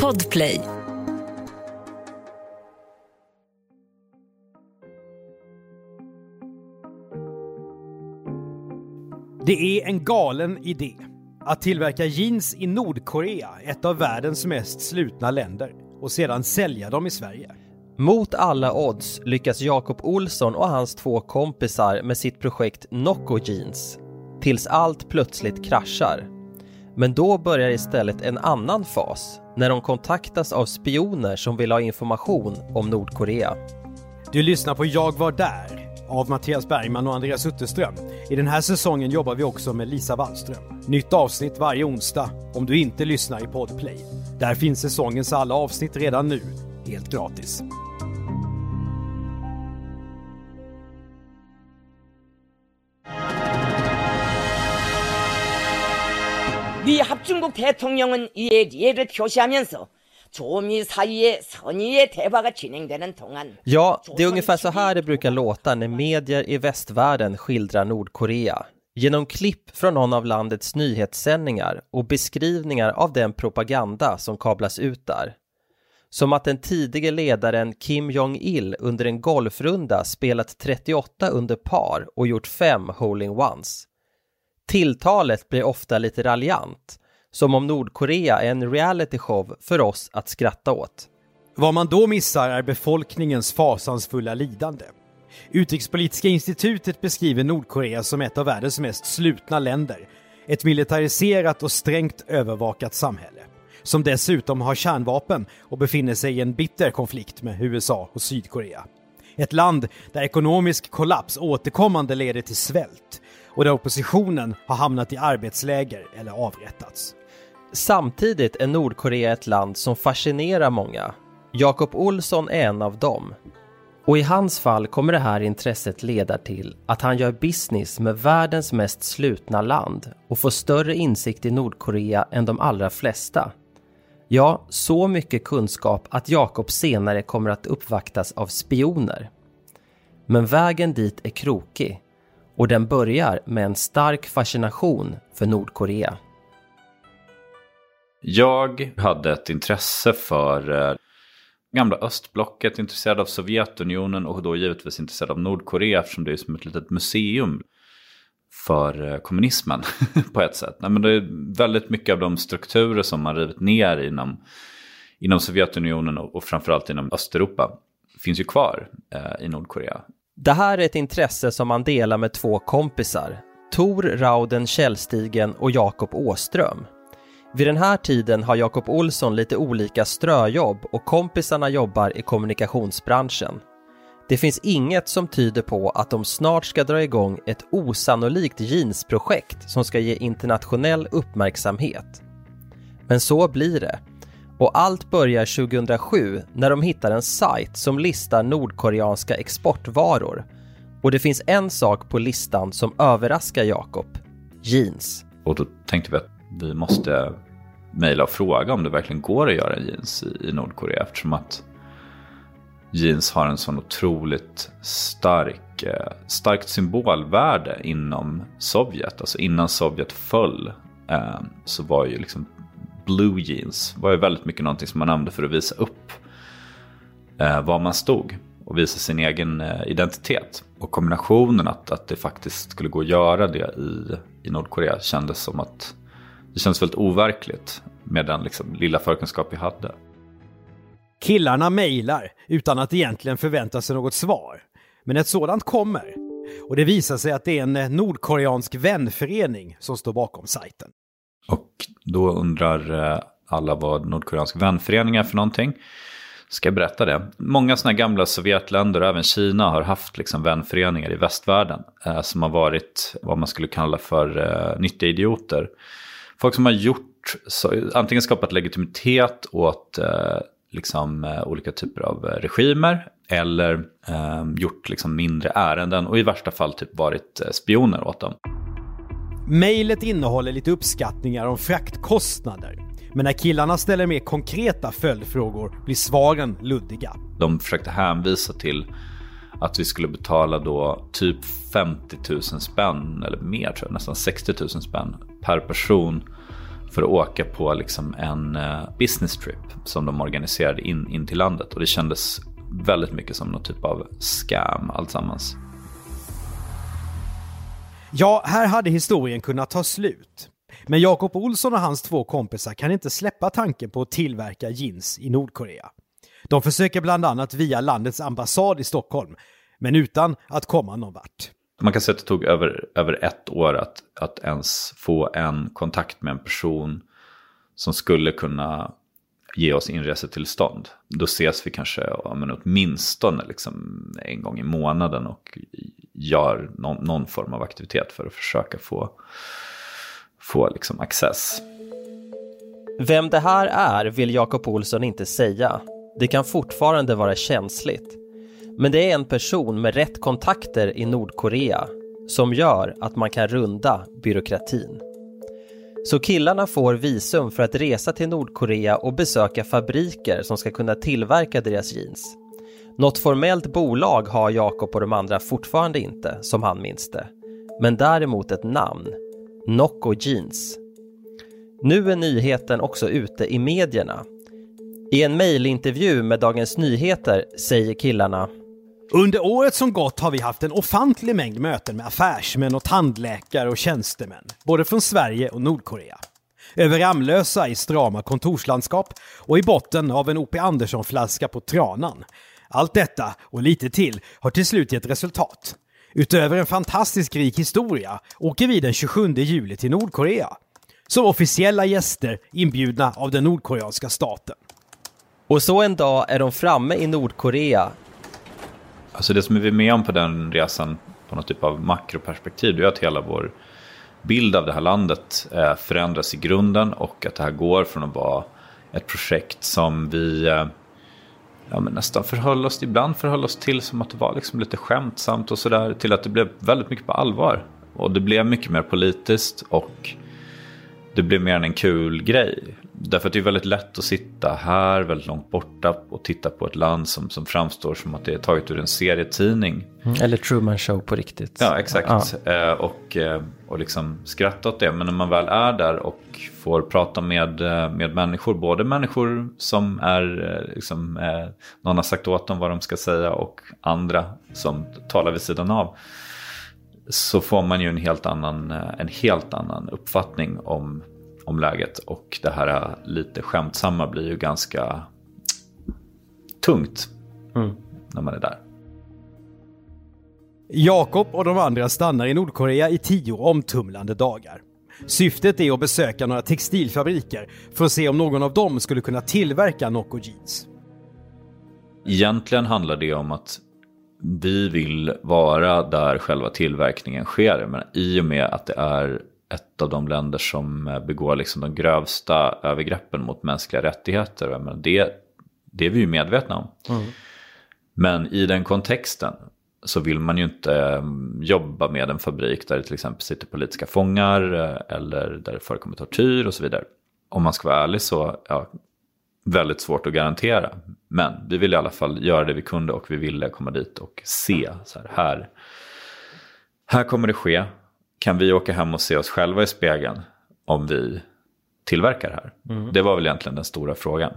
Podplay. Det är en galen idé att tillverka jeans i Nordkorea, ett av världens mest slutna länder, och sedan sälja dem i Sverige. Mot alla odds lyckas Jakob Olsson och hans två kompisar med sitt projekt Nocco Jeans. Tills allt plötsligt kraschar. Men då börjar istället en annan fas när de kontaktas av spioner som vill ha information om Nordkorea. Du lyssnar på Jag var där av Mattias Bergman och Andreas Utterström. I den här säsongen jobbar vi också med Lisa Wallström. Nytt avsnitt varje onsdag om du inte lyssnar i Podplay. Där finns säsongens alla avsnitt redan nu, helt gratis. 미 합중국 대통령은 이에 예를 표시하면서 조미 사이의 선의의 대화가 진행되는 동안 Ja, det är ungefär så här det brukar låta när medier i västvärlden skildrar Nordkorea. Genom klipp från någon av landets nyhetssändningar och beskrivningar av den propaganda som kablas ut där. Som att den tidige ledaren Kim Jong-Il under en golfrunda spelat 38 under par och gjort fem hole-in-ones. Tilltalet blir ofta lite raljant, som om Nordkorea är en realityshow för oss att skratta åt. Vad man då missar är befolkningens fasansfulla lidande. Utrikespolitiska institutet beskriver Nordkorea som ett av världens mest slutna länder. Ett militariserat och strängt övervakat samhälle. Som dessutom har kärnvapen och befinner sig i en bitter konflikt med USA och Sydkorea. Ett land där ekonomisk kollaps återkommande leder till svält och där oppositionen har hamnat i arbetsläger eller avrättats. Samtidigt är Nordkorea ett land som fascinerar många. Jakob Olsson är en av dem. Och i hans fall kommer det här intresset leda till att han gör business med världens mest slutna land och får större insikt i Nordkorea än de allra flesta. Ja, så mycket kunskap att Jakob senare kommer att uppvaktas av spioner. Men vägen dit är krokig och den börjar med en stark fascination för Nordkorea. Jag hade ett intresse för eh, gamla östblocket, intresserad av Sovjetunionen och då givetvis intresserad av Nordkorea eftersom det är som ett litet museum för eh, kommunismen på ett sätt. Nej, men det är väldigt mycket av de strukturer som man rivit ner inom, inom Sovjetunionen och, och framförallt inom Östeuropa finns ju kvar eh, i Nordkorea. Det här är ett intresse som man delar med två kompisar, Tor Rauden Källstigen och Jakob Åström. Vid den här tiden har Jakob Olsson lite olika ströjobb och kompisarna jobbar i kommunikationsbranschen. Det finns inget som tyder på att de snart ska dra igång ett osannolikt jeansprojekt som ska ge internationell uppmärksamhet. Men så blir det. Och allt börjar 2007 när de hittar en sajt som listar nordkoreanska exportvaror. Och det finns en sak på listan som överraskar Jakob. Jeans. Och då tänkte vi att vi måste mejla och fråga om det verkligen går att göra jeans i, Nordkorea eftersom att jeans har en sån otroligt stark, eh, starkt symbolvärde inom Sovjet. Alltså innan Sovjet föll eh, så var ju liksom blue jeans var ju väldigt mycket någonting som man använde för att visa upp eh, var man stod och visa sin egen eh, identitet. Och kombinationen att, att det faktiskt skulle gå att göra det i, i Nordkorea kändes som att det kändes väldigt overkligt med den liksom, lilla förkunskap vi hade. Killarna mejlar utan att egentligen förvänta sig något svar. Men ett sådant kommer. Och det visar sig att det är en eh, nordkoreansk vänförening som står bakom sajten. Och då undrar eh, alla vad Nordkoreansk vänförening är för någonting. Ska jag berätta det? Många sådana gamla Sovjetländer och även Kina har haft liksom vänföreningar i västvärlden. Eh, som har varit vad man skulle kalla för eh, nyttiga idioter. Folk som har gjort, så, antingen skapat legitimitet åt eh, liksom, eh, olika typer av eh, regimer. Eller eh, gjort liksom, mindre ärenden och i värsta fall typ varit eh, spioner åt dem. Mejlet innehåller lite uppskattningar om fraktkostnader. Men när killarna ställer mer konkreta följdfrågor blir svaren luddiga. De försökte hänvisa till att vi skulle betala då typ 50 000 spänn eller mer tror jag, nästan 60 000 spänn per person för att åka på liksom en eh, business trip som de organiserade in, in till landet. Och det kändes väldigt mycket som någon typ av scam alltsammans. Ja, här hade historien kunnat ta slut. Men Jakob Olsson och hans två kompisar kan inte släppa tanken på att tillverka jeans i Nordkorea. De försöker bland annat via landets ambassad i Stockholm, men utan att komma någon vart. Man kan säga att det tog över, över ett år att, att ens få en kontakt med en person som skulle kunna ge oss inresetillstånd. Då ses vi kanske ja, men åtminstone liksom en gång i månaden och gör någon, någon form av aktivitet för att försöka få, få liksom access. Vem det här är vill Jakob Olsson inte säga. Det kan fortfarande vara känsligt. Men det är en person med rätt kontakter i Nordkorea som gör att man kan runda byråkratin. Så killarna får visum för att resa till Nordkorea och besöka fabriker som ska kunna tillverka deras jeans. Något formellt bolag har Jakob och de andra fortfarande inte, som han minns det. Men däremot ett namn. Nocco Jeans. Nu är nyheten också ute i medierna. I en mejlintervju med Dagens Nyheter säger killarna under året som gått har vi haft en ofantlig mängd möten med affärsmän och tandläkare och tjänstemän, både från Sverige och Nordkorea. Över Ramlösa i strama kontorslandskap och i botten av en O.P. Andersson-flaska på Tranan. Allt detta och lite till har till slut gett resultat. Utöver en fantastisk rik historia åker vi den 27 juli till Nordkorea. Som officiella gäster inbjudna av den nordkoreanska staten. Och så en dag är de framme i Nordkorea Alltså det som vi är med om på den resan på något typ av makroperspektiv, det är att hela vår bild av det här landet eh, förändras i grunden och att det här går från att vara ett projekt som vi eh, ja, men nästan förhöll oss, ibland förhöll oss till som att det var liksom lite skämtsamt och sådär, till att det blev väldigt mycket på allvar. Och det blev mycket mer politiskt och det blev mer än en kul grej. Därför att det är väldigt lätt att sitta här väldigt långt borta och titta på ett land som, som framstår som att det är taget ur en serietidning. Mm, eller Truman Show på riktigt. Ja, exakt. Ja. Eh, och, eh, och liksom skratta åt det. Men när man väl är där och får prata med, eh, med människor, både människor som är, liksom, någon har sagt åt dem vad de ska säga och andra som talar vid sidan av. Så får man ju en helt annan, en helt annan uppfattning om om läget. Och det här lite skämtsamma blir ju ganska tungt mm. när man är där. Jakob och de andra stannar i Nordkorea i tio omtumlande dagar. Syftet är att besöka några textilfabriker för att se om någon av dem skulle kunna tillverka Nocco jeans. Egentligen handlar det om att vi vill vara där själva tillverkningen sker. Men i och med att det är ett av de länder som begår liksom de grövsta övergreppen mot mänskliga rättigheter. Men det, det är vi ju medvetna om. Mm. Men i den kontexten så vill man ju inte mm, jobba med en fabrik där det till exempel sitter politiska fångar eh, eller där det förekommer tortyr och så vidare. Om man ska vara ärlig så, ja, väldigt svårt att garantera. Men vi ville i alla fall göra det vi kunde och vi ville komma dit och se så här, här, här kommer det ske kan vi åka hem och se oss själva i spegeln om vi tillverkar här? Mm. Det var väl egentligen den stora frågan.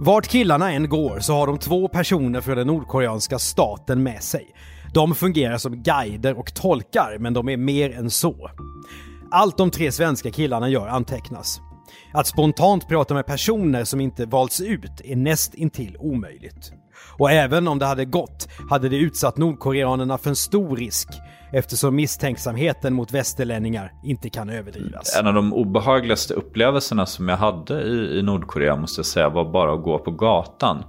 Vart killarna än går så har de två personer från den nordkoreanska staten med sig. De fungerar som guider och tolkar, men de är mer än så. Allt de tre svenska killarna gör antecknas. Att spontant prata med personer som inte valts ut är näst intill omöjligt. Och även om det hade gått hade det utsatt nordkoreanerna för en stor risk eftersom misstänksamheten mot västerlänningar inte kan överdrivas. En av de obehagligaste upplevelserna som jag hade i, i Nordkorea måste jag säga var bara att gå på gatan.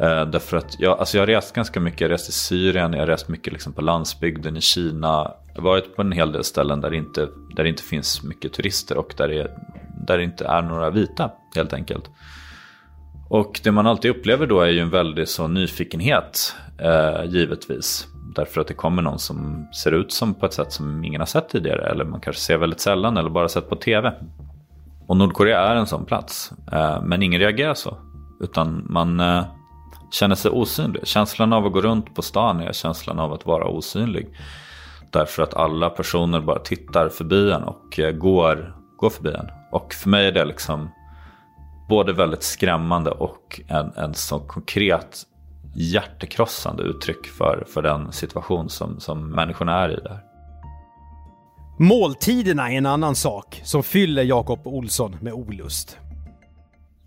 Eh, därför att jag, alltså jag har rest ganska mycket, jag har rest i Syrien, jag har rest mycket liksom på landsbygden i Kina. Jag har varit på en hel del ställen där det inte, där det inte finns mycket turister och där det, är där det inte är några vita helt enkelt. Och det man alltid upplever då är ju en väldig så nyfikenhet, eh, givetvis. Därför att det kommer någon som ser ut som på ett sätt som ingen har sett tidigare. Eller man kanske ser väldigt sällan eller bara sett på tv. Och Nordkorea är en sån plats. Eh, men ingen reagerar så. Utan man eh, känner sig osynlig. Känslan av att gå runt på stan är känslan av att vara osynlig. Därför att alla personer bara tittar förbi en och eh, går går förbi en. Och för mig är det liksom både väldigt skrämmande och en, en så konkret hjärtekrossande uttryck för, för den situation som, som människorna är i där. Måltiderna är en annan sak som fyller Jakob Olsson med olust.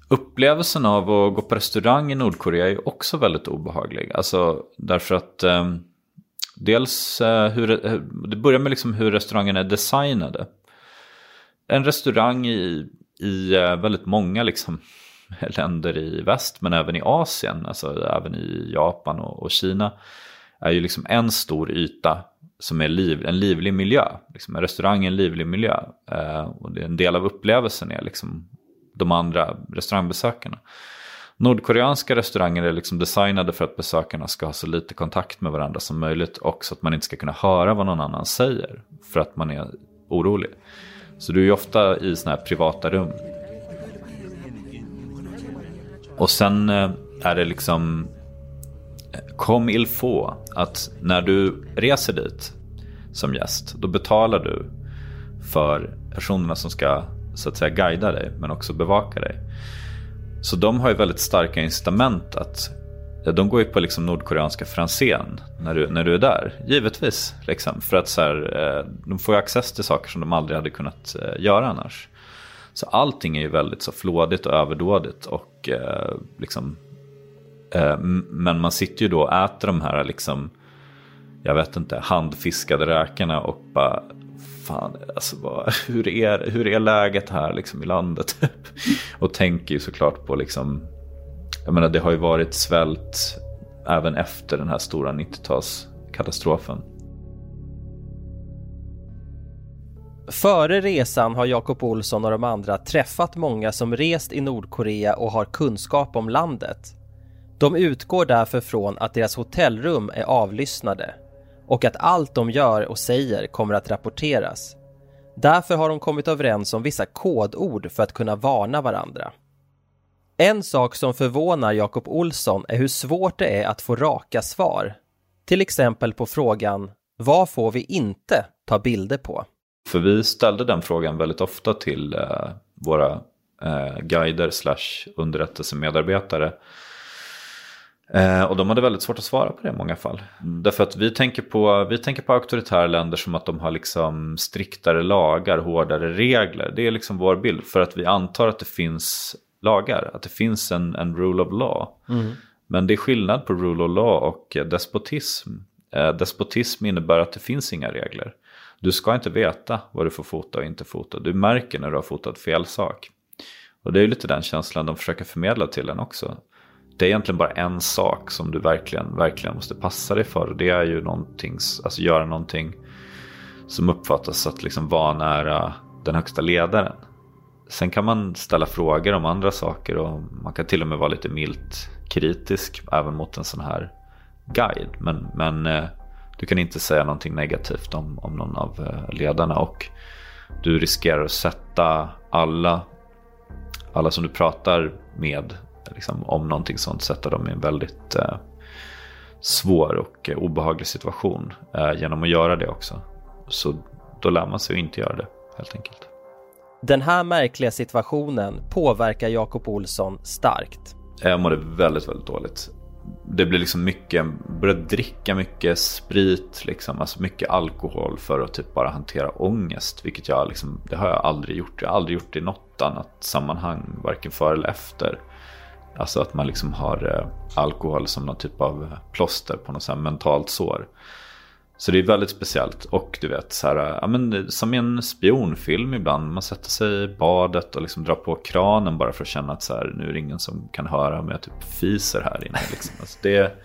Upplevelsen av att gå på restaurang i Nordkorea är också väldigt obehaglig. Alltså därför att eh, dels eh, hur, det börjar med liksom hur restaurangerna är designade. En restaurang i, i eh, väldigt många liksom, länder i väst men även i Asien, alltså även i Japan och, och Kina är ju liksom en stor yta som är liv, en livlig miljö. Liksom en restaurang är en livlig miljö. Eh, och det är en del av upplevelsen är liksom de andra restaurangbesökarna. Nordkoreanska restauranger är liksom designade för att besökarna ska ha så lite kontakt med varandra som möjligt och så att man inte ska kunna höra vad någon annan säger för att man är orolig. Så du är ju ofta i sådana här privata rum. Och sen eh, är det liksom eh, kom il få att när du reser dit som gäst, då betalar du för personerna som ska så att säga guida dig, men också bevaka dig. Så de har ju väldigt starka incitament att de går ju på liksom nordkoreanska fransén när du, när du är där, givetvis. Liksom, för att så här, eh, de får ju access till saker som de aldrig hade kunnat eh, göra annars. Så allting är ju väldigt så flådigt och överdådigt och eh, liksom Eh, men man sitter ju då och äter de här liksom, jag vet inte, handfiskade räkorna och bara, fan, alltså vad, hur, är, hur är läget här liksom i landet? och tänker ju såklart på liksom, jag menar det har ju varit svält även efter den här stora 90-talskatastrofen. Före resan har Jakob Olsson och de andra träffat många som rest i Nordkorea och har kunskap om landet. De utgår därför från att deras hotellrum är avlyssnade och att allt de gör och säger kommer att rapporteras. Därför har de kommit överens om vissa kodord för att kunna varna varandra. En sak som förvånar Jakob Olsson är hur svårt det är att få raka svar. Till exempel på frågan Vad får vi inte ta bilder på? För vi ställde den frågan väldigt ofta till eh, våra eh, guider slash underrättelsemedarbetare Eh, och de hade väldigt svårt att svara på det i många fall. Mm. Därför att vi tänker, på, vi tänker på auktoritära länder som att de har liksom striktare lagar, hårdare regler. Det är liksom vår bild. För att vi antar att det finns lagar, att det finns en, en rule of law. Mm. Men det är skillnad på rule of law och despotism. Eh, despotism innebär att det finns inga regler. Du ska inte veta vad du får fota och inte fota. Du märker när du har fotat fel sak. Och det är lite den känslan de försöker förmedla till en också det är egentligen bara en sak som du verkligen, verkligen måste passa dig för. Och det är ju någonting, alltså göra någonting som uppfattas att liksom vanära den högsta ledaren. Sen kan man ställa frågor om andra saker och man kan till och med vara lite milt kritisk även mot en sån här guide. Men, men eh, du kan inte säga någonting negativt om, om någon av eh, ledarna och du riskerar att sätta alla, alla som du pratar med liksom, om någonting sånt sätta dem i en väldigt eh, svår och eh, obehaglig situation eh, genom att göra det också. Så då lär man sig att inte göra det helt enkelt. Den här märkliga situationen påverkar Jakob Olsson starkt. Jag mådde väldigt, väldigt dåligt. Det blev liksom mycket, började dricka mycket sprit, liksom, alltså mycket alkohol för att typ bara hantera ångest. Vilket jag liksom, det har jag aldrig gjort. Jag har aldrig gjort det i något annat sammanhang, varken före eller efter. Alltså att man liksom har eh, alkohol som någon typ av plåster på något så mentalt sår. Så det är väldigt speciellt. Och du vet, så här, ja, men, som i en spionfilm ibland. Man sätter sig i badet och liksom drar på kranen bara för att känna att så här, nu är det ingen som kan höra om jag typ fiser här inne. Liksom. Alltså det,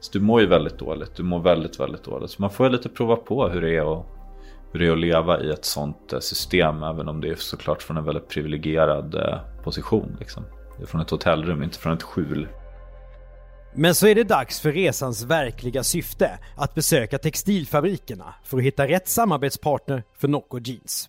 så du mår ju väldigt dåligt. Du mår väldigt, väldigt dåligt. Så man får ju lite prova på hur det är att, hur det är att leva i ett sånt eh, system. Även om det är såklart från en väldigt privilegierad eh, position. Liksom. Det är från ett hotellrum, inte från ett skjul. Men så är det dags för resans verkliga syfte, att besöka textilfabrikerna för att hitta rätt samarbetspartner för Nocco Jeans.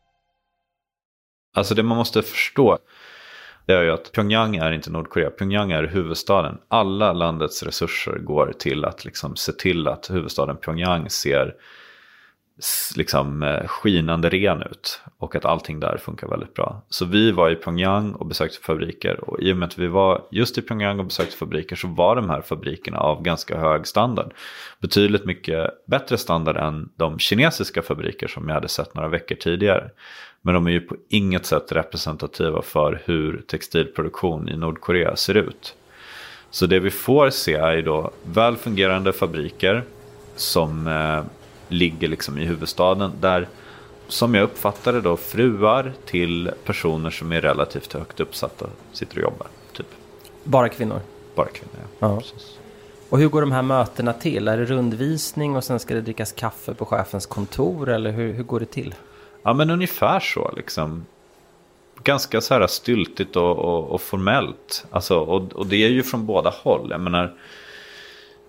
Alltså det man måste förstå det är ju att Pyongyang är inte Nordkorea. Pyongyang är huvudstaden. Alla landets resurser går till att liksom se till att huvudstaden Pyongyang ser liksom eh, skinande ren ut och att allting där funkar väldigt bra. Så vi var i Pyongyang och besökte fabriker och i och med att vi var just i Pyongyang och besökte fabriker så var de här fabrikerna av ganska hög standard. Betydligt mycket bättre standard än de kinesiska fabriker som jag hade sett några veckor tidigare. Men de är ju på inget sätt representativa för hur textilproduktion i Nordkorea ser ut. Så det vi får se är ju då väl fungerande fabriker som eh, ligger liksom i huvudstaden. Där, som jag uppfattade då, fruar till personer som är relativt högt uppsatta sitter och jobbar. Typ. Bara kvinnor? Bara kvinnor, ja. ja. Och hur går de här mötena till? Är det rundvisning och sen ska det drickas kaffe på chefens kontor eller hur, hur går det till? Ja men ungefär så liksom. Ganska så här styltigt och, och, och formellt. Alltså, och, och, det är ju från båda håll. Jag menar,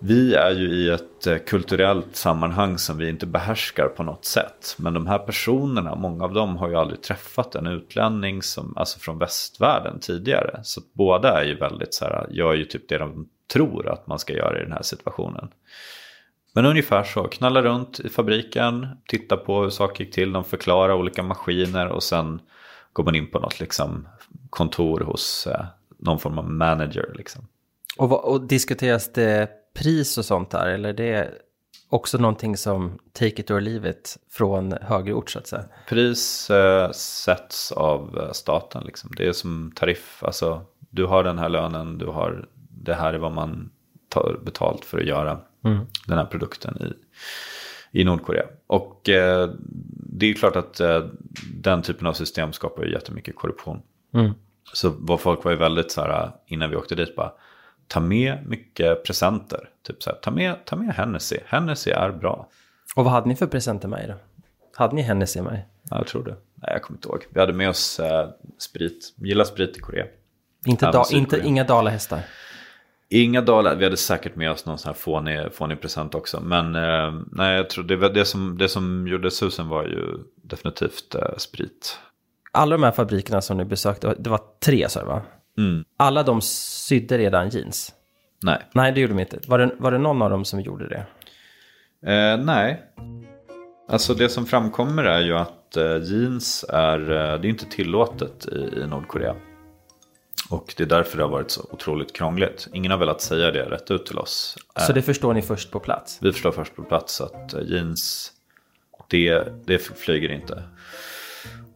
vi är ju i ett eh, kulturellt sammanhang som vi inte behärskar på något sätt. Men de här personerna, många av dem har ju aldrig träffat en utlänning som, alltså från västvärlden tidigare. Så båda är ju väldigt så här, gör ju typ det de tror att man ska göra i den här situationen. Men ungefär så, knalla runt i fabriken, titta på hur saker gick till, de förklarar olika maskiner och sen går man in på något liksom, kontor hos eh, någon form av manager. Liksom. Och, och diskuteras det pris och sånt där eller det är också någonting som take it or leave it från högre ort så att säga? Pris eh, sätts av eh, staten liksom. Det är som tariff, alltså du har den här lönen, du har det här är vad man tar betalt för att göra mm. den här produkten i, i Nordkorea. Och eh, det är klart att eh, den typen av system skapar ju jättemycket korruption. Mm. Så vad folk var ju väldigt så här innan vi åkte dit bara ta med mycket presenter. Typ så här, ta med, ta med Hennessy. Hennessy är bra. Och vad hade ni för presenter med er då? Hade ni Hennessy med er? Ja, jag tror det. Nej, jag kommer inte ihåg. Vi hade med oss eh, sprit. Gillar sprit i Korea. Inte, da, inte inga dalahästar? Inga dalar, vi hade säkert med oss någon sån här fånig, fånig present också. Men eh, nej, jag tror det, det, som, det som gjorde susen var ju definitivt eh, sprit. Alla de här fabrikerna som ni besökte, det var tre sa du va? Mm. Alla de sydde redan jeans? Nej. Nej, det gjorde de inte. Var det, var det någon av dem som gjorde det? Eh, nej. Alltså det som framkommer är ju att eh, jeans är, eh, det är inte tillåtet i, i Nordkorea. Och det är därför det har varit så otroligt krångligt. Ingen har velat säga det rätt ut till oss. Så det förstår ni först på plats? Vi förstår först på plats att eh, jeans, det, det flyger inte.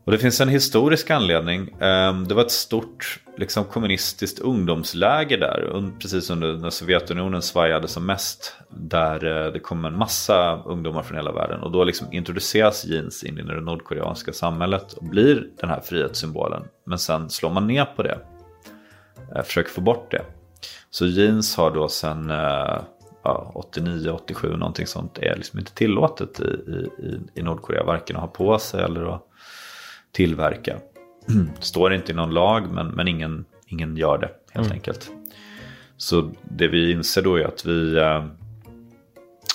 Och det finns en historisk anledning. Ehm, det var ett stort liksom, kommunistiskt ungdomsläger där, precis under när Sovjetunionen svajade som mest. Där eh, det kom en massa ungdomar från hela världen. Och då liksom introduceras jeans in i det nordkoreanska samhället och blir den här frihetssymbolen. Men sen slår man ner på det eh, försöker få bort det. Så jeans har då sen eh, ja, 89, 87 någonting sånt är liksom inte tillåtet i, i, i Nordkorea. Varken att ha på sig eller att tillverka. Står inte i någon lag men, men ingen, ingen gör det helt mm. enkelt. Så det vi inser då är att vi, eh,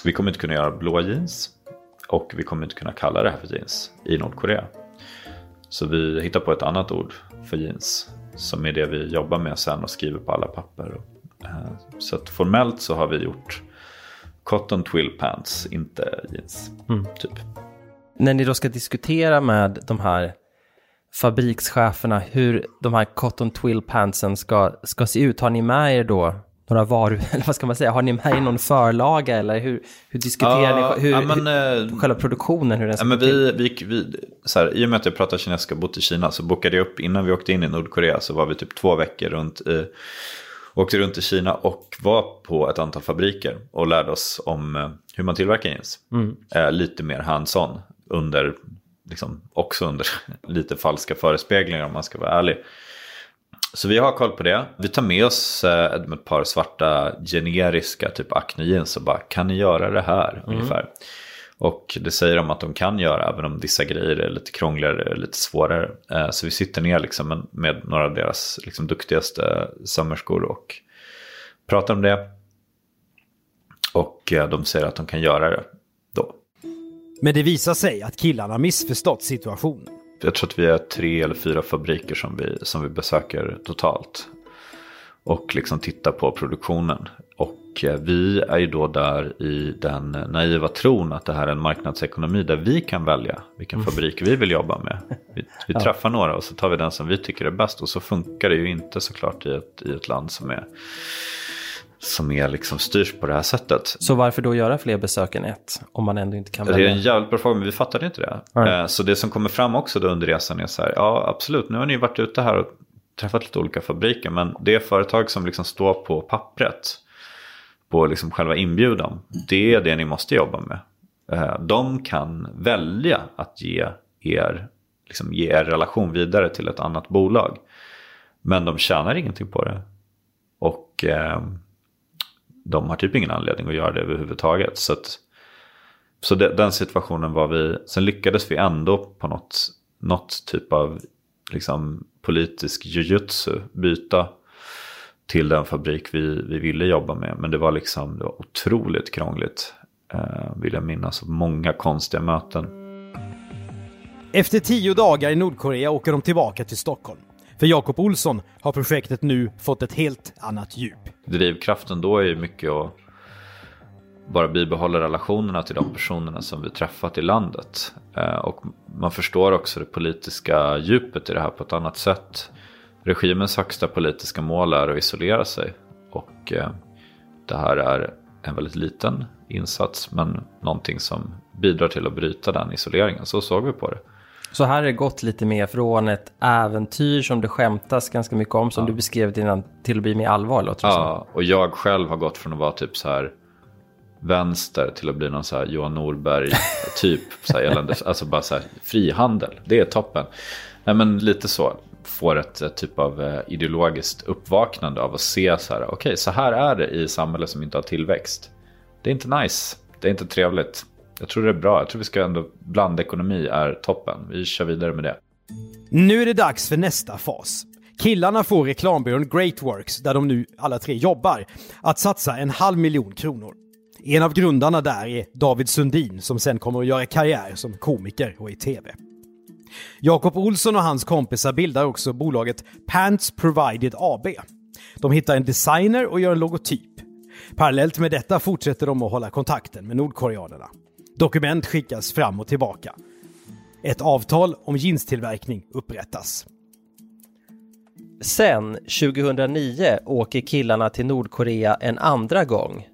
vi kommer inte kunna göra blåa jeans. Och vi kommer inte kunna kalla det här för jeans i Nordkorea. Så vi hittar på ett annat ord för jeans som är det vi jobbar med sen och skriver på alla papper. Eh, så formellt så har vi gjort cotton twill pants, inte jeans. Mm. Typ. När ni då ska diskutera med de här fabrikscheferna hur de här cotton twill pantsen ska, ska se ut, har ni med er då några varu, eller vad ska man säga, har ni med er någon förlaga eller hur, hur diskuterar ja, ni hur, ja, men, hur, eh, själva produktionen? Hur den ska ja, men vi, vi, vi, så här, I och med att jag pratar kinesiska och bott i Kina så bokade jag upp, innan vi åkte in i Nordkorea så var vi typ två veckor runt i, åkte runt i Kina och var på ett antal fabriker och lärde oss om eh, hur man tillverkar jeans. Mm. Eh, lite mer hands-on under, liksom, också under lite falska förespeglingar om man ska vara ärlig. Så vi har koll på det. Vi tar med oss eh, ett par svarta generiska typ Acne jeans och bara kan ni göra det här ungefär. Och det säger de att de kan göra även om vissa grejer är lite krångligare, lite svårare. Eh, Så vi sitter ner liksom med- några av deras liksom duktigaste sömmerskor och pratar om det. Och eh, de säger att de kan göra det. Men det visar sig att killarna missförstått situationen. Jag tror att vi är tre eller fyra fabriker som vi, som vi besöker totalt. Och liksom tittar på produktionen. Och eh, vi är ju då där i den naiva tron att det här är en marknadsekonomi där vi kan välja vilken fabrik vi vill jobba med. Vi, vi träffar några och så tar vi den som vi tycker är bäst. Och så funkar det ju inte såklart i ett, i ett land som är, som är liksom styrs på det här sättet. Så varför då göra fler besök än ett? Om man ändå inte kan Det är välja. en jävligt bra fråga, men vi fattade inte det. Nej. Eh, Så det som kommer fram också då under resan är så här, ja absolut, nu har ni varit ute här och träffat lite olika fabriker, men det företag som liksom står på pappret, på liksom själva inbjudan, det är det ni måste jobba med. Eh, De kan välja att ge er, liksom ge er relation vidare till ett annat bolag. Men de tjänar ingenting på det. Och eh, de har typ ingen anledning att göra det överhuvudtaget. Så, att, så det, den situationen var vi, sen lyckades vi ändå på något, något typ av liksom, politisk jujutsu byta till den fabrik vi, vi ville jobba med. Men det var liksom det var otroligt krångligt. Eh, vill jag minnas. Många konstiga möten. Efter tio dagar i Nordkorea åker de tillbaka till Stockholm. För Jakob Olsson har projektet nu fått ett helt annat djup. Drivkraften då är ju mycket att bara bibehålla relationerna till de personerna som vi träffat i landet. Eh, och man förstår också det politiska djupet i det här på ett annat sätt. Regimens högsta politiska mål är att isolera sig. Och eh, det här är en väldigt liten insats men någonting som bidrar till att bryta den isoleringen. Så såg vi på det. Så här har det gått lite mer från ett äventyr som det skämtas ganska mycket om, som du beskrev innan, till att bli mer allvar, låter det som. Ja, och jag själv har gått från att vara typ så här vänster till att bli någon så här Johan Norberg typ. Så här elände, alltså bara så här frihandel, det är toppen. Nej men lite så, får ett, typ av eh, ideologiskt uppvaknande av att se så här, okej så här är det i samhälle som inte har tillväxt. Det är inte nice, det är inte trevligt. Jag tror det är bra, jag tror vi ska ändå, blandekonomi är toppen. Vi kör vidare med det. Nu är det dags för nästa fas. Killarna får reklambyrån Greatworks, där de nu alla tre jobbar, att satsa en halv miljon kronor. En av grundarna där är David Sundin som sen kommer att göra karriär som komiker och i tv. Jakob Olsson och hans kompisar bildar också bolaget Pants Provided AB. De hittar en designer och gör en logotyp. Parallellt med detta fortsätter de att hålla kontakten med nordkoreanerna. Dokument skickas fram och tillbaka. Ett avtal om jeanstillverkning upprättas. Sen, 2009, åker killarna till Nordkorea en andra gång.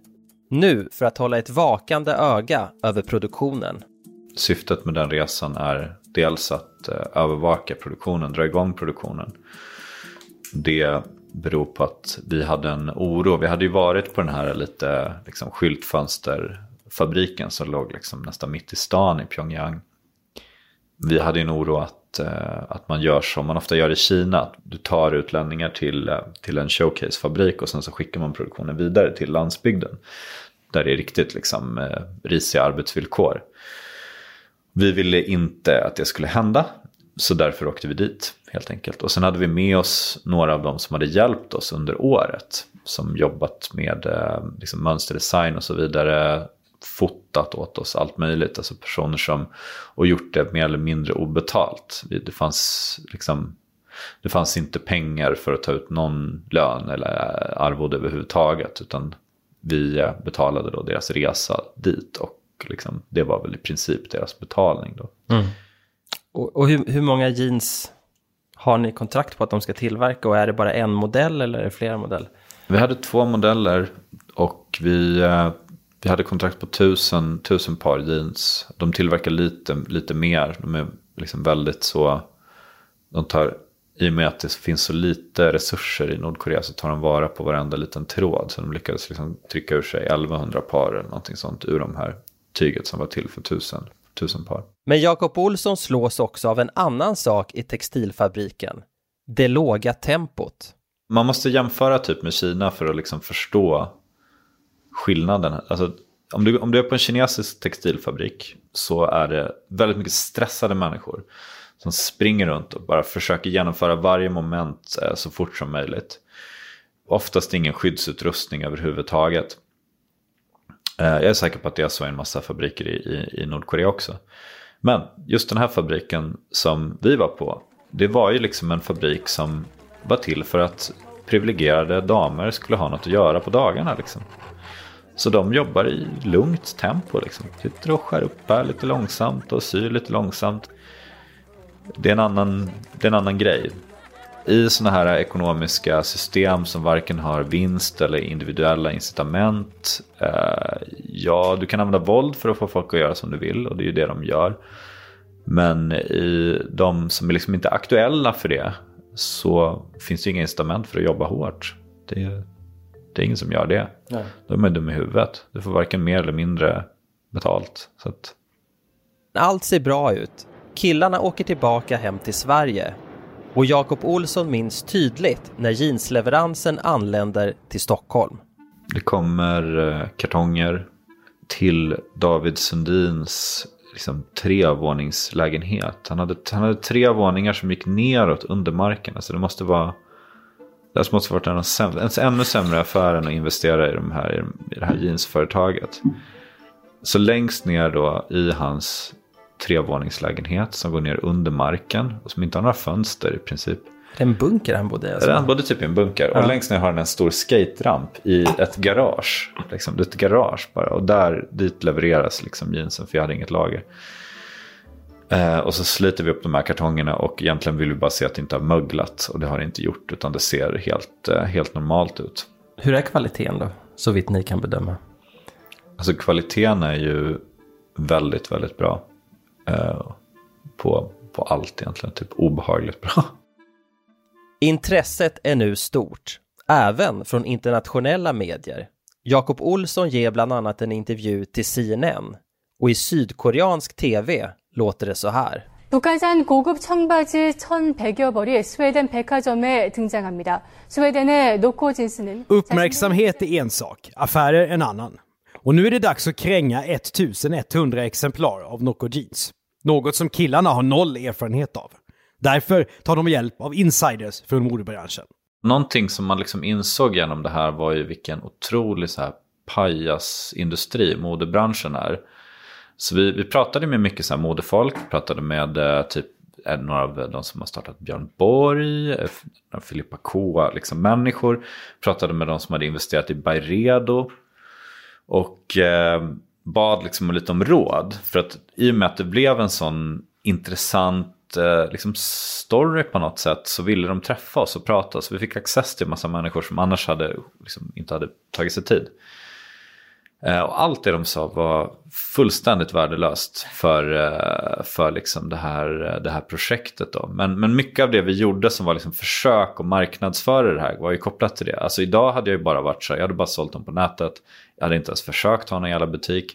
Nu för att hålla ett vakande öga över produktionen. syftet med den resan är dels att eh, övervaka produktionen, dra igång produktionen. Det beror på att vi hade en oro. Vi hade ju varit på den här lite liksom, fabriken som låg liksom, nästan mitt i stan i Pyongyang. Vi hade en oro att, eh, att man gör som man ofta gör i Kina. Att du tar utlänningar till, eh, till en showcasefabrik och sen så skickar man produktionen vidare till landsbygden. Där det är riktigt liksom, eh, risiga arbetsvillkor. Vi ville inte att det skulle hända. Så därför åkte vi dit helt enkelt. Och sen hade vi med oss några av dem som hade hjälpt oss under året. Som jobbat med liksom, mönsterdesign och så vidare. Fotat åt oss allt möjligt. Alltså personer som och gjort det mer eller mindre obetalt. Det fanns liksom det fanns inte pengar för att ta ut någon lön eller eh, arvode överhuvudtaget. Utan vi eh, betalade då deras resa dit. Och liksom, det var väl i princip deras betalning då. Och, och hur, hur många jeans har ni kontrakt på att de ska tillverka och är det bara en modell eller är det flera modeller? Vi hade två modeller och vi, eh, vi hade kontrakt på tusen, tusen par jeans. De tillverkar lite, lite mer. De är liksom väldigt så... De tar, I och med att det finns så lite resurser i Nordkorea så tar de vara på varenda liten tråd. Så de lyckades liksom trycka ur sig 1100 par eller någonting sånt ur de här tyget som var till för tusen, tusen par. Men Jakob Olsson slås också av en annan sak i textilfabriken. det låga tempot. Man måste jämföra typ med Kina för att liksom förstå skillnaden. Alltså, om, du, om du är på en kinesisk textilfabrik så är det väldigt mycket stressade människor som springer runt och bara försöker genomföra varje moment eh, så fort som möjligt. Oftast ingen skyddsutrustning överhuvudtaget. Eh, jag är säker på att det är så i en massa fabriker i, i, i Nordkorea också. Men just den här fabriken som vi var på, det var ju liksom en fabrik som var till för att privilegierade damer skulle ha något att göra på dagarna. Liksom. Så de jobbar i lugnt tempo. Liksom. Sitter och skär upp här lite långsamt och syr lite långsamt. Det är en annan, det är en annan grej. I sådana här ekonomiska system som varken har vinst eller individuella incitament. Eh, ja, du kan använda våld för att få folk att göra som du vill och det är ju det de gör. Men i de som är liksom inte aktuella för det så finns det inga incitament för att jobba hårt. Det är, det är ingen som gör det. Nej. Då är man dum i huvudet. Du får varken mer eller mindre betalt. Så att... Allt ser bra ut. Killarna åker tillbaka hem till Sverige. Och Jakob Olsson minns tydligt när jeansleveransen anländer till Stockholm. Det kommer eh, kartonger till David Sundins liksom, trevåningslägenhet. Han hade, han hade tre våningar som gick neråt under marken. Alltså det måste vara... Det måste varit en, sämre, en ännu sämre affär än att investera i, de här, i det här jeansföretaget. Så längst ner då i hans trevåningslägenhet som går ner under marken och som inte har några fönster i princip. Det är en bunker han bodde i? Alltså. Han bodde typ i en bunker. Ja. Och längst ner har han en stor skateramp i ett garage. Liksom, det är ett garage bara. Och där, dit levereras liksom jeansen för jag hade inget lager. Eh, och så sliter vi upp de här kartongerna och egentligen vill vi bara se att det inte har möglat. Och det har det inte gjort utan det ser helt, eh, helt normalt ut. Hur är kvaliteten då? Så vitt ni kan bedöma. Alltså kvaliteten är ju väldigt, väldigt bra. Eh, på, på allt egentligen. Typ obehagligt bra. Intresset är nu stort, även från internationella medier. Jakob Olsson ger bland annat en intervju till CNN och i sydkoreansk tv låter det så här. 북한산 고급 청바지 1,100여 벌이 스웨덴 백화점에 등장합니다. 스웨덴의 노코 진스는 Uppmärksamhet är en sak, affärer en annan. Och nu är det dags att kränga 1100 exemplar av Nocco Jeans. Något som killarna har noll erfarenhet av. Därför tar de hjälp av insiders från modebranschen. Någonting som man liksom insåg genom det här var ju vilken otrolig så här pajasindustri modebranschen är. Så vi, vi pratade med mycket så här modefolk, pratade med eh, typ eh, några av de som har startat Björn Borg, eh, Filippa K, liksom människor. Pratade med de som hade investerat i Byredo. Och eh, bad liksom lite om råd. För att i och med att det blev en sån intressant eh, liksom story på något sätt så ville de träffa oss och prata. Så vi fick access till en massa människor som annars hade, liksom, inte hade tagit sig tid. Eh, och allt det de sa var fullständigt värdelöst för, eh, för liksom det, här, eh, det här projektet. Då. Men, men mycket av det vi gjorde som var liksom försök att marknadsföra det här var ju kopplat till det. Alltså idag hade jag ju bara varit så jag hade bara sålt dem på nätet. Jag hade inte ens försökt ha någon jävla butik.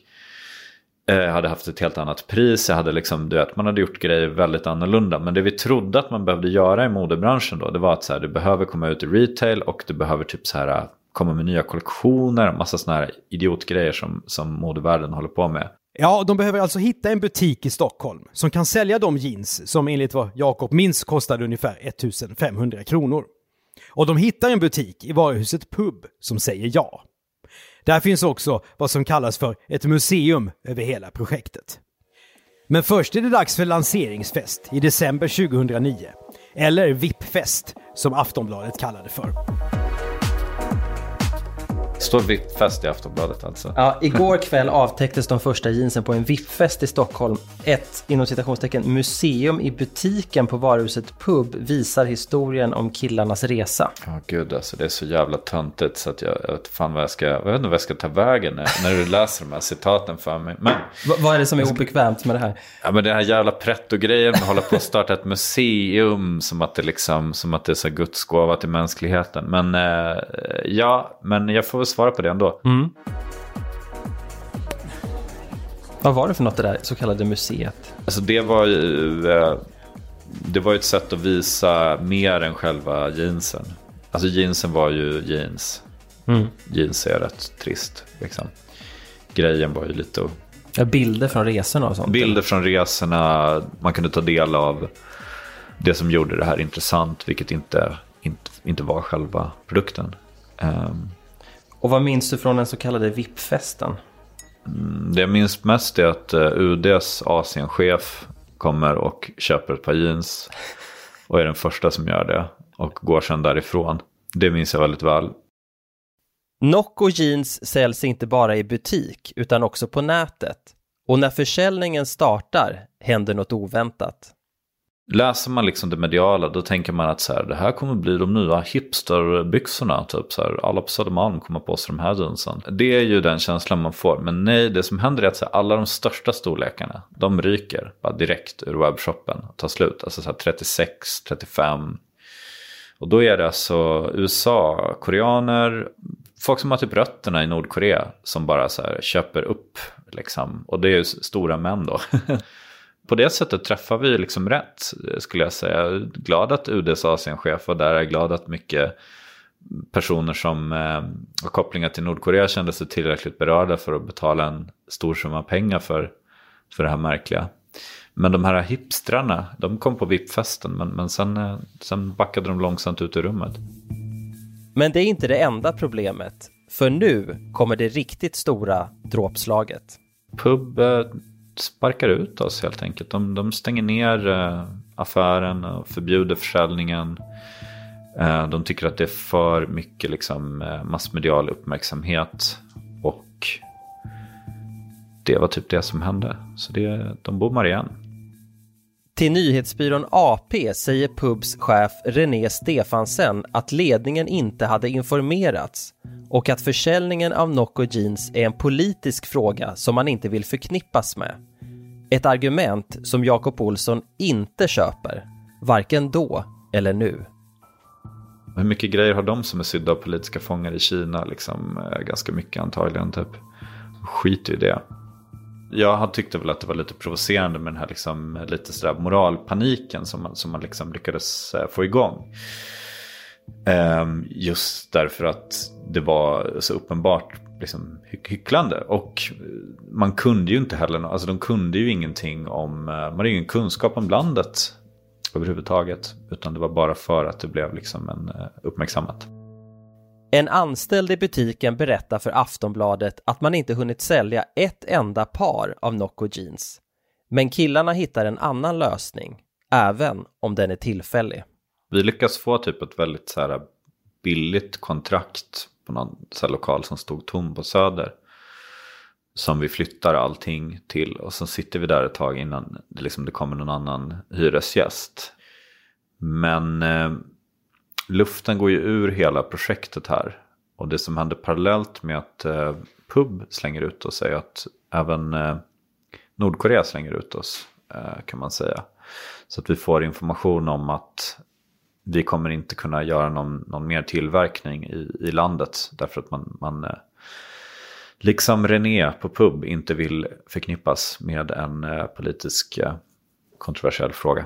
Jag hade haft ett helt annat pris, jag hade liksom, du vet, man hade gjort grejer väldigt annorlunda. Men det vi trodde att man behövde göra i modebranschen då, det var att så här, du behöver komma ut i retail och du behöver typ så här, komma med nya kollektioner, massa sådana här idiotgrejer som, som modevärlden håller på med. Ja, de behöver alltså hitta en butik i Stockholm som kan sälja de jeans som enligt vad Jakob minns kostade ungefär 1500 kronor. Och de hittar en butik i varuhuset Pub som säger ja. Där finns också vad som kallas för ett museum över hela projektet. Men först är det dags för lanseringsfest i december 2009. Eller VIP-fest som Aftonbladet kallar det för. Står VIP-fest i Aftonbladet alltså? Ja, igår kväll avtäcktes de första jeansen på en VIP-fest i Stockholm. Ett, inom citationstecken, museum i butiken på varuhuset Pub visar historien om killarnas resa. Ja, oh, gud alltså det är så jävla töntigt så att jag, jag vet fan vad jag ska, jag vet inte vad jag ska ta vägen när, när du läser de här citaten för mig. Men, v vad är det som är obekvämt med det här? Ja, men det här jävla pretto-grejen med att hålla på att starta ett museum som att det liksom, som att det är så gudsgåva till mänskligheten. Men eh, ja, men jag får väl svara på det ändå. Mm. Vad var det för något det där så kallade museet? Alltså det var ju... Eh, det var ett sätt att visa mer än själva jeansen. Alltså jeansen var ju jeans. Mm. Jeans är rätt trist. Liksom. Grejen var ju lite att Ja, bilder från resorna och sånt. bilder från resorna. Man kunde ta del av det som gjorde det här intressant, vilket inte, inte, inte var själva produkten. Ehm, Och vad minns du från den så kallade VIP-festen? det jag minns mest är att eh, UDs Asienchef kommer och köper ett par jeans och är den första som gör det och går sedan därifrån. Det minns jag väldigt väl. Nocco jeans säljs inte bara i butik utan också på nätet. Och när försäljningen startar händer något oväntat. Läser man liksom det mediala då tänker man att så här, det här kommer bli de nya hipsterbyxorna. Typ så här, alla på Södermalm kommer på sig de här jeansen. Det är ju den känslan man får. Men nej, det som händer är att så här, alla de största storlekarna, de ryker bara direkt ur webbshoppen och tar slut. Alltså så här, 36, 35. Och då är det alltså USA, koreaner, folk som har typ rötterna i Nordkorea som bara så här köper upp. Liksom. Och det är ju stora män då. På det sättet träffar vi liksom rätt skulle jag säga. Jag glad att UDs Asienchef var där. Jag är glad att mycket personer som eh, har kopplingar till Nordkorea kände sig tillräckligt berörda för att betala en stor summa pengar för, för det här märkliga. Men de här hipstrarna, de kom på VIP-festen men, men sen, eh, sen backade de långsamt ut ur rummet. Men det är inte det enda problemet. För nu kommer det riktigt stora dråpslaget. Pub eh, sparkar ut oss helt enkelt. De, de stänger ner eh, affären och förbjuder försäljningen. Eh, de tycker att det är för mycket liksom, eh, massmedial uppmärksamhet. Och det var typ det som hände. Så det, de bommar igen. Till nyhetsbyrån AP säger Pubs chef René Stefansen att ledningen inte hade informerats och att försäljningen av Nocco Jeans är en politisk fråga som man inte vill förknippas med. Ett argument som Jakob Olsson inte köper, varken då eller nu. Hur mycket grejer har de som är sydda av politiska fångar i Kina? Liksom, eh, ganska mycket antagligen. Typ. Skit i det. Jag tyckte väl att det var lite provocerande med den här liksom, lite sådär moralpaniken som man, som man liksom lyckades eh, få igång. Ehm, just därför att det var så uppenbart liksom, hycklande. Och man kunde ju inte heller, alltså de kunde ju ingenting om, eh, man hade ju ingen kunskap om landet överhuvudtaget. Utan det var bara för att det blev liksom en eh, uppmärksammat. En anställd i butiken berättar för Aftonbladet att man inte hunnit sälja ett enda par av Nocco Jeans. Men killarna hittar en annan lösning, även om den är tillfällig. Vi lyckas få typ ett väldigt så här billigt kontrakt på någon så lokal som stod tom på Söder. Som vi flyttar allting till och så sitter vi där ett tag innan det, liksom, det kommer någon annan hyresgäst. Men eh, luften går ju ur hela projektet här. Och det som händer parallellt med att eh, pub slänger ut oss är att även eh, Nordkorea slänger ut oss eh, kan man säga. Så att vi får information om att vi kommer inte kunna göra någon, någon mer tillverkning i, i landet. Därför att man, man eh, liksom René på pub inte vill förknippas med en eh, politisk eh, kontroversiell fråga.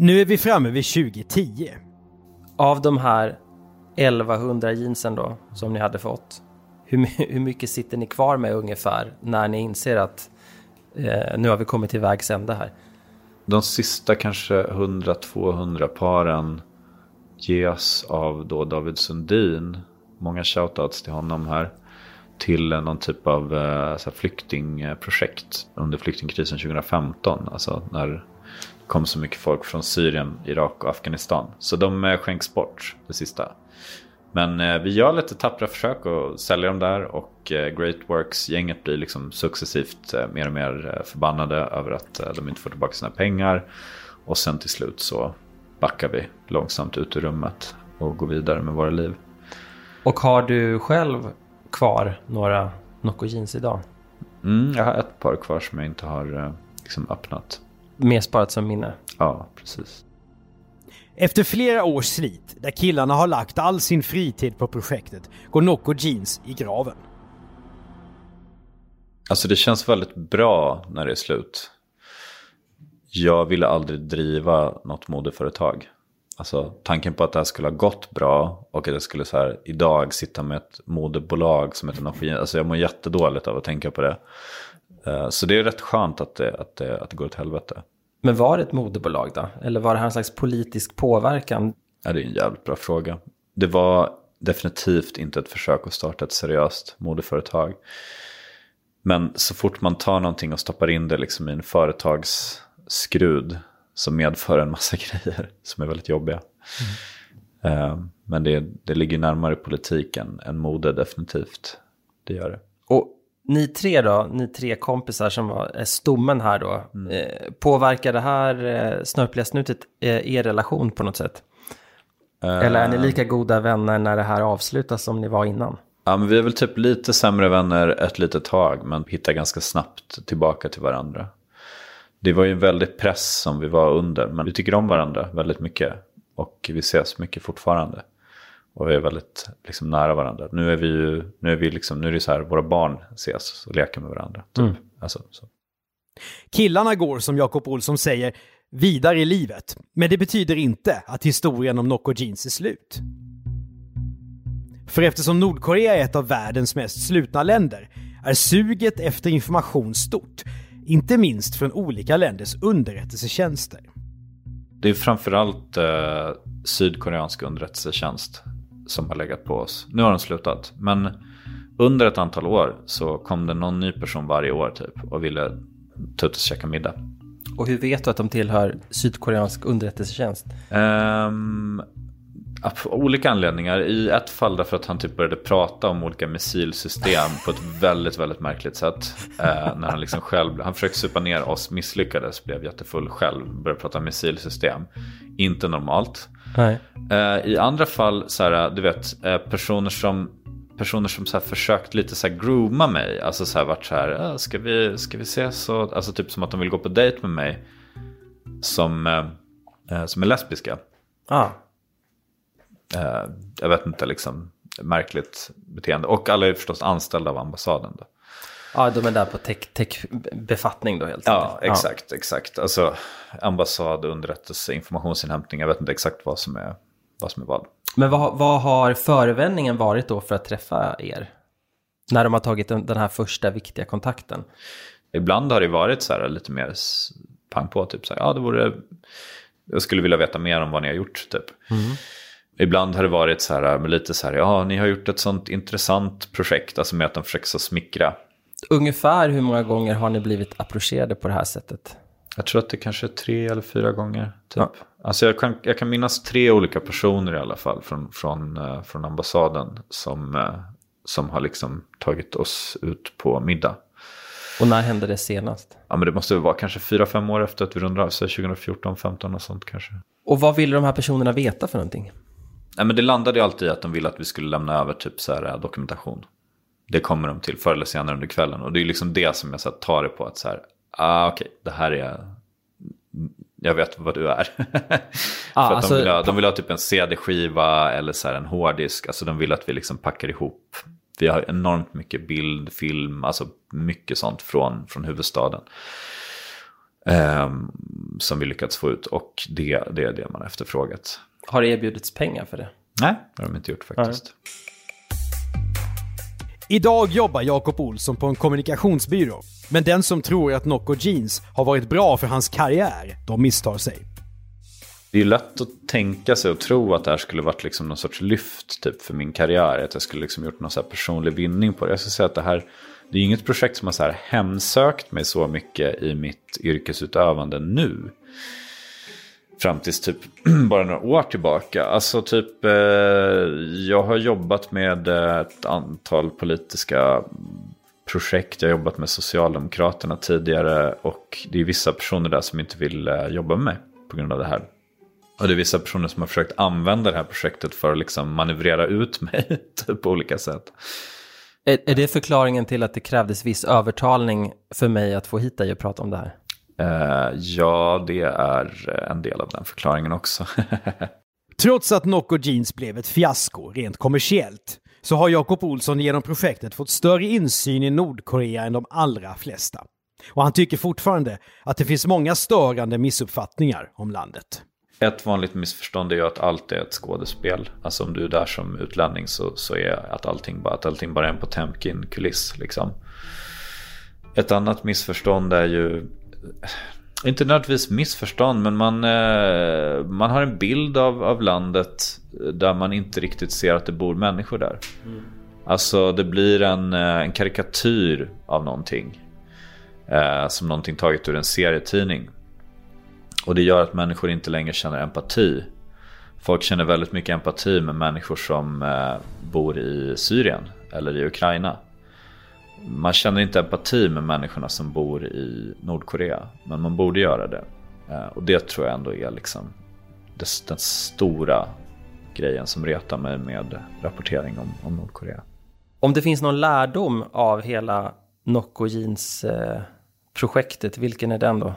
Nu är vi framme vid 2010. Av de här 1100 jeansen då, som ni hade fått, hur, hur mycket sitter ni kvar med ungefär när ni inser att eh, nu har vi kommit till vägs ände här? De sista kanske 100-200 paren ges av då David Sundin. Många shoutouts till honom här. Till någon typ av eh, så här flyktingprojekt under flyktingkrisen 2015. Alltså när kom så mycket folk från Syrien, Irak och Afghanistan. Så de eh, skänks bort det sista. Men eh, vi gör lite tappra försök att sälja dem där och eh, Great Works-gänget blir liksom successivt mer och mer förbannade över att de inte får tillbaka sina pengar. Och sen till slut så backar vi långsamt ut ur rummet och går vidare med våra liv. Och har du själv kvar några Nocco jeans idag? Mm, jag har ett par kvar som jag inte har liksom öppnat. Mer sparat som minne? Ja, precis. Efter flera års slit, där killarna har lagt all sin fritid på projektet, går Nocco Jeans i graven. Alltså det känns väldigt bra när det är slut. Jag ville aldrig driva något modeföretag. Alltså tanken på att det här skulle ha gått bra och att jag skulle så här idag sitta med ett modebolag som heter Nocco Jeans. Alltså jag mår jättedåligt av att tänka på det. Eh, Så det är rätt skönt att det, att det, att det går åt helvete. Men var det ett modebolag då? Eller var det här en slags politisk påverkan? Ja, det är en jävligt bra fråga. Det var definitivt inte ett försök att starta ett seriöst modeföretag. Men så fort man tar någonting och stoppar in det liksom i en företagsskrud så medför en massa grejer som är väldigt jobbiga. Eh, Men det, det ligger närmare politiken än mode definitivt. Det gör det. Och ni tre då, ni tre kompisar som var är stommen här då, eh, påverkar det här eh, snörpliga snutet eh, er relation på något sätt? Eller är ni lika goda vänner när det här avslutas som ni var innan? Ja, men vi är väl typ lite sämre vänner ett litet tag, men hittar ganska snabbt tillbaka till varandra. Det var ju en väldig press som vi var under, men vi tycker om varandra väldigt mycket. Och vi ses mycket fortfarande. Och vi är väldigt liksom, nära varandra. Nu är vi ju, nu är vi liksom, nu är det så här, våra barn ses och leker med varandra. Typ. Mm. Alltså, så. Killarna går, som Jakob Olsson säger, vidare i livet. Men det betyder inte att historien om Nocco Jeans är slut. För eftersom Nordkorea är ett av världens mest slutna länder är suget efter information stort. Inte minst från olika länders underrättelsetjänster. Det är framförallt eh, sydkoreansk underrättelsetjänst som har legat på oss. Nu har de slutat, men under ett antal år så kom det någon ny person varje år typ och ville ta ut och käka middag. Och hur vet du att de tillhör sydkoreansk underrättelsetjänst? Ehm, av olika anledningar. I ett fall därför att han typ började prata om olika missilsystem på ett väldigt, väldigt märkligt sätt. Eh, när han liksom själv, han försökte supa ner oss, misslyckades, blev jättefull själv, började prata om missilsystem. Inte normalt. Eh, I andra fall, så här, du vet, eh, personer som personer som så försökt lite så här grooma mig. Alltså så här varit så här, "Ja, ska vi, ska vi ses? Och, alltså typ som att de vill gå på dejt med mig. Som, eh, eh, som är lesbiska. Ah. Eh, jag vet inte, liksom märkligt beteende. Och alla är förstås anställda av ambassaden. Då. Ja, de är där på tech- tech-befattning då helt Ja, enkelt. exakt, exakt. Alltså ambassad, underrättelse, informationsinhämtning. Jag vet inte exakt vad som är vad. Som är vad. Men vad, vad har förevändningen varit då för att träffa er? När de har tagit den, här första viktiga kontakten? Ibland har det varit så här lite mer pang på. Typ så här, ja, det vore... Jag skulle vilja veta mer om vad ni har gjort. Typ. Ibland har det varit så här, lite så här, ja, ni har gjort ett sånt intressant projekt. Alltså med att de försöker så smickra. Ungefär hur många gånger har ni blivit approcherade på det här sättet? Jag tror att det kanske är tre eller fyra gånger. Typ. Alltså jag, kan, jag kan minnas tre olika personer i alla fall från, från, eh, från ambassaden som, eh, som har liksom tagit oss ut på middag. Och när hände det senast? Ja, men det måste vara kanske fyra, fem år efter att vi rundade av, så 2014, 15 och sånt kanske. Och vad ville de här personerna veta för någonting? Nej, men det landade ju alltid i att de ville att vi skulle lämna över typ så här, eh, dokumentation. Det kommer de till förr eller senare under kvällen. Och det är liksom det som jag så tar det på att så här, ah, okej, det här är, jag vet vad du är. För att alltså- de, vill ha, de vill ha typ en CD-skiva eller så en hårddisk. Alltså de vill att vi liksom packar ihop. Vi har enormt mycket bild, film, alltså mycket sånt från, från huvudstaden. Ehm, som vi lyckats få ut och det, det är det man efterfrågat. Har det erbjudits pengar för det? Nej, det har de inte gjort faktiskt. Idag jobbar Jakob Olsson på en kommunikationsbyrå. Men den som tror att Nocco Jeans har varit bra för hans karriär, de misstar sig. Det är ju lätt att tänka sig och tro att det här skulle varit liksom någon sorts lyft typ, för min karriär. Att jag skulle liksom gjort någon så här personlig vinning på det. Jag skulle säga att det här det är inget projekt som har så här hemsökt mig så mycket i mitt yrkesutövande nu fram tills typ bara några år tillbaka. Alltså typ, eh, jag har jobbat med eh, ett antal politiska projekt. Jag har jobbat med Socialdemokraterna tidigare och det är vissa personer där som inte vill eh, jobba med mig på grund av det här. Och det är vissa personer som har försökt använda det här projektet för att liksom manövrera ut mig typ, på olika sätt. Är, är det förklaringen till att det krävdes viss övertalning för mig att få hit dig och prata om det här? Uh, ja, det är en del av den förklaringen också. Trots att Nocco Jeans blev ett fiasko rent kommersiellt så har Jakob Olsson genom projektet fått större insyn i Nordkorea än de allra flesta. Och han tycker fortfarande att det finns många störande missuppfattningar om landet. Ett vanligt missförstånd är ju att allt är ett skådespel. Alltså om du är där som utlänning så, så är att allting, bara, att allting bara är en Potemkin-kuliss. Liksom. Ett annat missförstånd är ju, inte nödvändigtvis missförstånd, men man, eh, man har en bild av, av landet där man inte riktigt ser att det bor människor där. Mm. Alltså det blir en, eh, en karikatyr av någonting. Eh, som någonting taget ur en serietidning. Och det gör att människor inte längre känner empati. Folk känner väldigt mycket empati med människor som eh, bor i Syrien eller i Ukraina. Man känner inte empati med människorna som bor i Nordkorea. Men man borde göra det. Eh, och det tror jag ändå är liksom den stora grejen som retar mig med rapportering om, om Nordkorea. Om det finns någon lärdom av hela Nocco Jeans eh, projektet, vilken är den då?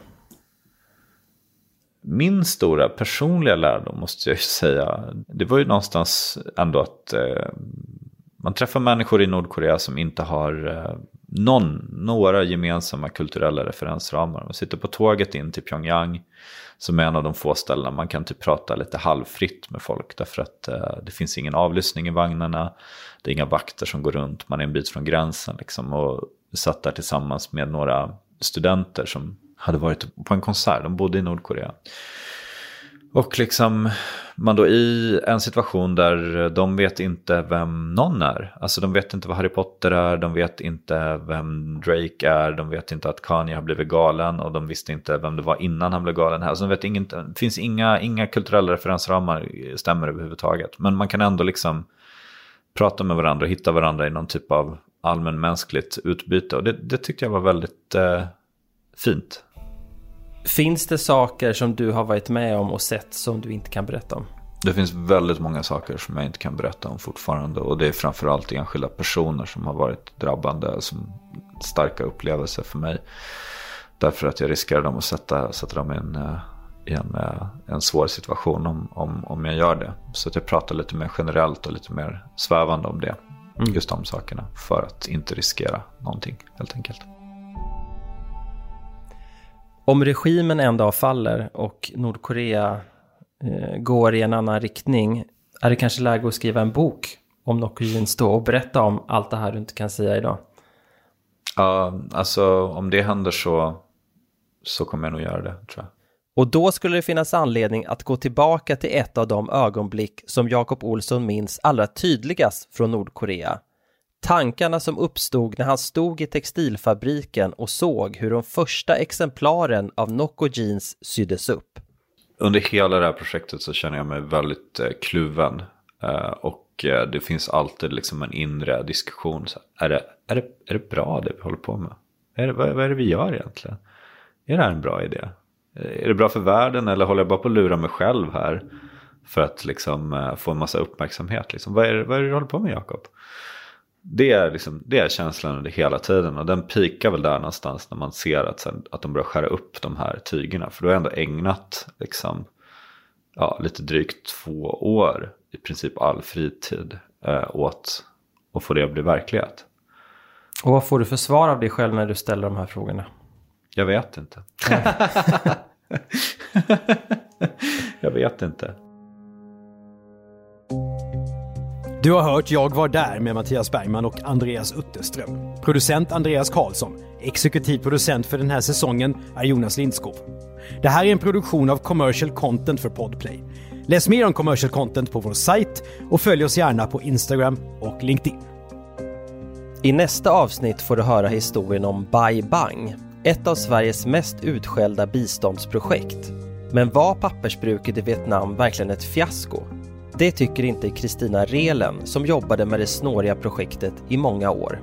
Min stora personliga lärdom måste jag ju säga, det var ju någonstans ändå att eh, man träffar människor i Nordkorea som inte har eh, någon, några gemensamma kulturella referensramar. Man sitter på tåget in till Pyongyang som är en av de få ställena man kan typ prata lite halvfritt med folk därför att eh, det finns ingen avlyssning i vagnarna. Det är inga vakter som går runt, man är en bit från gränsen liksom. Och vi satt där tillsammans med några studenter som hade varit på en konsert, de bodde i Nordkorea. Och liksom man då i en situation där de vet inte vem någon är. Alltså de vet inte vad Harry Potter är, de vet inte vem Drake är, de vet inte att Kanye har blivit galen och de visste inte vem det var innan han blev galen. Alltså de vet inget, det finns inga, inga kulturella referensramar stämmer överhuvudtaget. Men man kan ändå liksom prata med varandra och hitta varandra i någon typ av allmänmänskligt utbyte. Och det, det tyckte jag var väldigt eh, fint. Finns det saker som du har varit med om och sett som du inte kan berätta om? Det finns väldigt många saker som jag inte kan berätta om fortfarande. Och det är framförallt enskilda personer som har varit drabbande. Som starka upplevelser för mig. Därför att jag riskerar dem att sätta, sätta dem i en, eh, i en, eh, en svår situation om, om, om jag gör det. Så att jag pratar lite mer generellt och lite mer svävande om det. Mm. Just de sakerna. För att inte riskera någonting helt enkelt. Om regimen en dag faller och Nordkorea eh, går i en annan riktning, är det kanske läge att skriva en bok om Nokujins då och berätta om allt det här du inte kan säga idag? Ja, alltså om det händer så, så kommer jag nog göra det, tror jag. Och då skulle det finnas anledning att gå tillbaka till ett av de ögonblick som Jakob Olsson minns allra tydligast från Nordkorea. Tankarna som uppstod när han stod i textilfabriken och såg hur de första exemplaren av Nocco Jeans syddes upp. Under hela det här projektet så känner jag mig väldigt eh, kluven. Eh, och eh, det finns alltid liksom en inre diskussion. Så, är, det, är, det, är det bra det vi håller på med? Är det, vad, vad är det vi gör egentligen? Är det här en bra idé? Eh, är det bra för världen eller håller jag bara på att lura mig själv här? För att liksom eh, få en massa uppmärksamhet. Liksom. Vad, är, vad är det du håller på med Jakob? Det är, liksom, det är känslan under hela tiden och den pikar väl där någonstans när man ser att, sen, att de börjar skära upp de här tygerna. För du har ändå ägnat liksom, ja, lite drygt två år, i princip all fritid, eh, åt att få det att bli verklighet. Och vad får du för svar av dig själv när du ställer de här frågorna? Jag vet inte. jag vet inte. Du har hört Jag var där med Mattias Bergman och Andreas Utterström. Producent Andreas Karlsson. Exekutiv producent för den här säsongen är Jonas Lindskov. Det här är en produktion av Commercial Content för Podplay. Läs mer om Commercial Content på vår sajt och följ oss gärna på Instagram och LinkedIn. I nästa avsnitt får du höra historien om Bai Bang, ett av Sveriges mest utskällda biståndsprojekt Men var pappersbruket i Vietnam verkligen ett fiasko? Det tycker inte Kristina Relen som jobbade med det snåriga projektet i många år.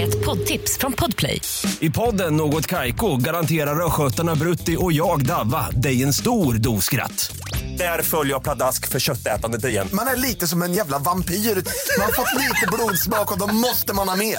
Ett poddtips från Podplay. I podden Något Kaiko garanterar östgötarna Brutti och jag, Davva, dig en stor dos skratt. Där följer jag pladask för köttätandet igen. Man är lite som en jävla vampyr. Man har fått lite blodsmak och då måste man ha mer.